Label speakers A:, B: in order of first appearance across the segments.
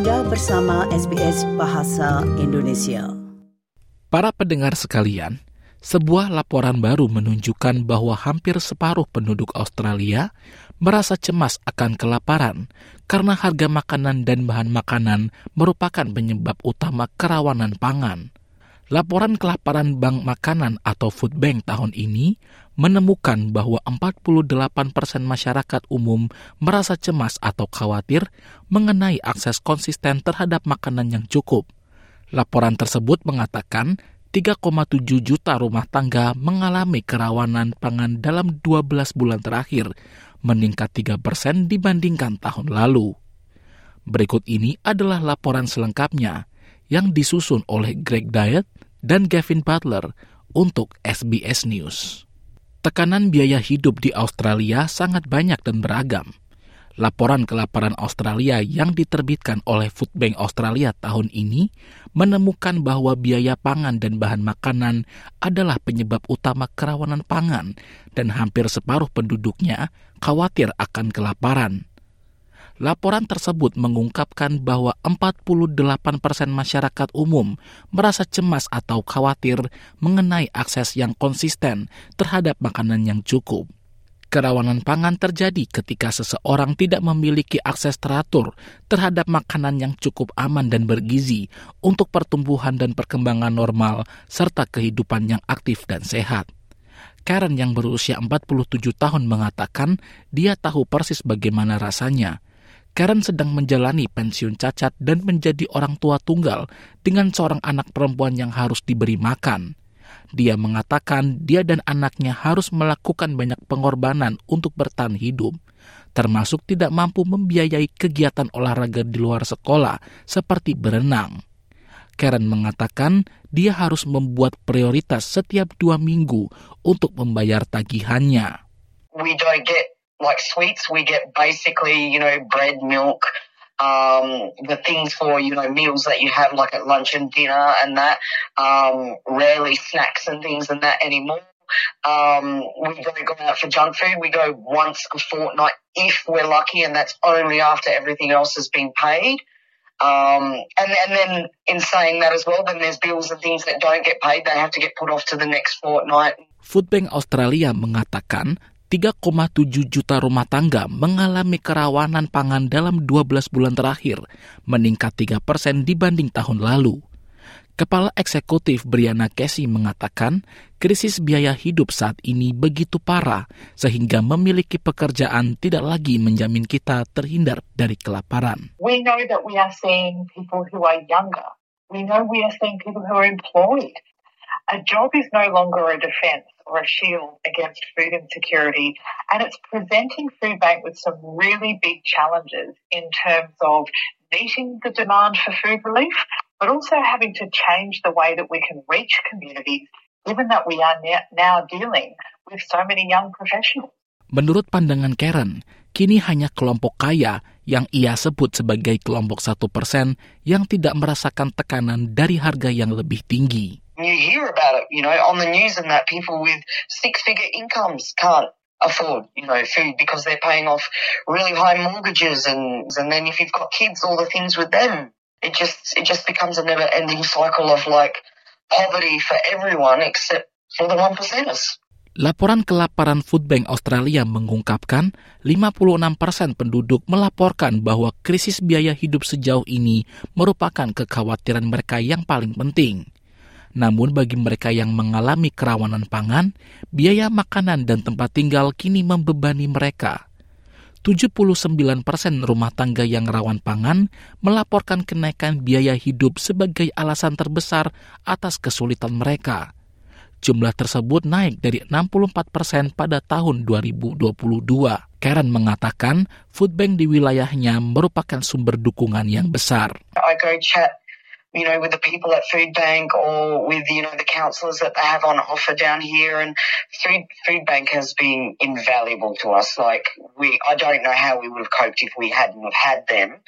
A: Anda bersama SBS Bahasa Indonesia.
B: Para pendengar sekalian, sebuah laporan baru menunjukkan bahwa hampir separuh penduduk Australia merasa cemas akan kelaparan karena harga makanan dan bahan makanan merupakan penyebab utama kerawanan pangan. Laporan kelaparan Bank Makanan atau Food Bank tahun ini menemukan bahwa 48 persen masyarakat umum merasa cemas atau khawatir mengenai akses konsisten terhadap makanan yang cukup. Laporan tersebut mengatakan 3,7 juta rumah tangga mengalami kerawanan pangan dalam 12 bulan terakhir, meningkat 3 persen dibandingkan tahun lalu. Berikut ini adalah laporan selengkapnya yang disusun oleh Greg Diet dan Gavin Butler untuk SBS News. Tekanan biaya hidup di Australia sangat banyak dan beragam. Laporan kelaparan Australia yang diterbitkan oleh Food Bank Australia tahun ini menemukan bahwa biaya pangan dan bahan makanan adalah penyebab utama kerawanan pangan dan hampir separuh penduduknya khawatir akan kelaparan. Laporan tersebut mengungkapkan bahwa 48 persen masyarakat umum merasa cemas atau khawatir mengenai akses yang konsisten terhadap makanan yang cukup. Kerawanan pangan terjadi ketika seseorang tidak memiliki akses teratur terhadap makanan yang cukup aman dan bergizi untuk pertumbuhan dan perkembangan normal serta kehidupan yang aktif dan sehat. Karen yang berusia 47 tahun mengatakan dia tahu persis bagaimana rasanya – Karen sedang menjalani pensiun cacat dan menjadi orang tua tunggal dengan seorang anak perempuan yang harus diberi makan. Dia mengatakan dia dan anaknya harus melakukan banyak pengorbanan untuk bertahan hidup, termasuk tidak mampu membiayai kegiatan olahraga di luar sekolah seperti berenang. Karen mengatakan dia harus membuat prioritas setiap dua minggu untuk membayar tagihannya.
C: We don't get like sweets, we get basically, you know, bread, milk, um, the things for, you know, meals that you have like at lunch and dinner and that, um, rarely snacks and things and that anymore. Um, we don't go out for junk food. We go once a fortnight if we're lucky, and that's only after everything else has been paid. Um, and, and then in saying that as well, then there's bills and things that don't get paid. They have to get put off to the next fortnight.
B: Food Bank Australia mengatakan 3,7 juta rumah tangga mengalami kerawanan pangan dalam 12 bulan terakhir, meningkat 3 persen dibanding tahun lalu. Kepala Eksekutif Brianna Casey mengatakan, krisis biaya hidup saat ini begitu parah sehingga memiliki pekerjaan tidak lagi menjamin kita terhindar dari kelaparan.
D: We know that we are seeing people who are younger. We know we are seeing people who are employed. A job is no longer a defense or a shield against food insecurity, and it's presenting Food Bank with some really big challenges in terms of meeting the demand for food relief, but also having to change the way that we can reach communities, given that we are now dealing with so many young professionals.
B: Menurut pandangan Karen, kini hanya kelompok kaya yang ia sebut sebagai kelompok satu persen yang tidak merasakan tekanan dari harga yang lebih tinggi.
C: You hear about it, you know, on the news and that people with six figure incomes can't afford, you know, food because they're paying off really high mortgages and and then if you've got kids, all the things with them. It just it just becomes a never ending cycle of like poverty for everyone except for the one percenters.
B: Laporan kelaparan Food Bank Australia mengungkapkan 56 persen penduduk melaporkan bahwa krisis biaya hidup sejauh ini merupakan kekhawatiran mereka yang paling penting. Namun bagi mereka yang mengalami kerawanan pangan, biaya makanan dan tempat tinggal kini membebani mereka. 79 persen rumah tangga yang rawan pangan melaporkan kenaikan biaya hidup sebagai alasan terbesar atas kesulitan mereka. Jumlah tersebut naik dari 64 persen pada tahun 2022. Karen mengatakan food bank di wilayahnya merupakan sumber dukungan yang besar.
C: You know, with the people at Food Bank or with, you know, the counsellors that they have on offer down here. And Food, Food Bank has been invaluable to us. Like, we, I don't know how we would have coped if we hadn't have had them.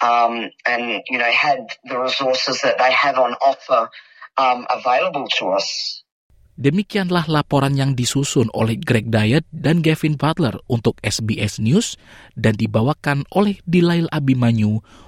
C: Um, and, you know, had the resources that they have on offer um, available to us.
B: Demikianlah laporan yang disusun oleh Greg Diet dan Gavin Butler untuk SBS News dan dibawakan oleh Dilail Abimanyu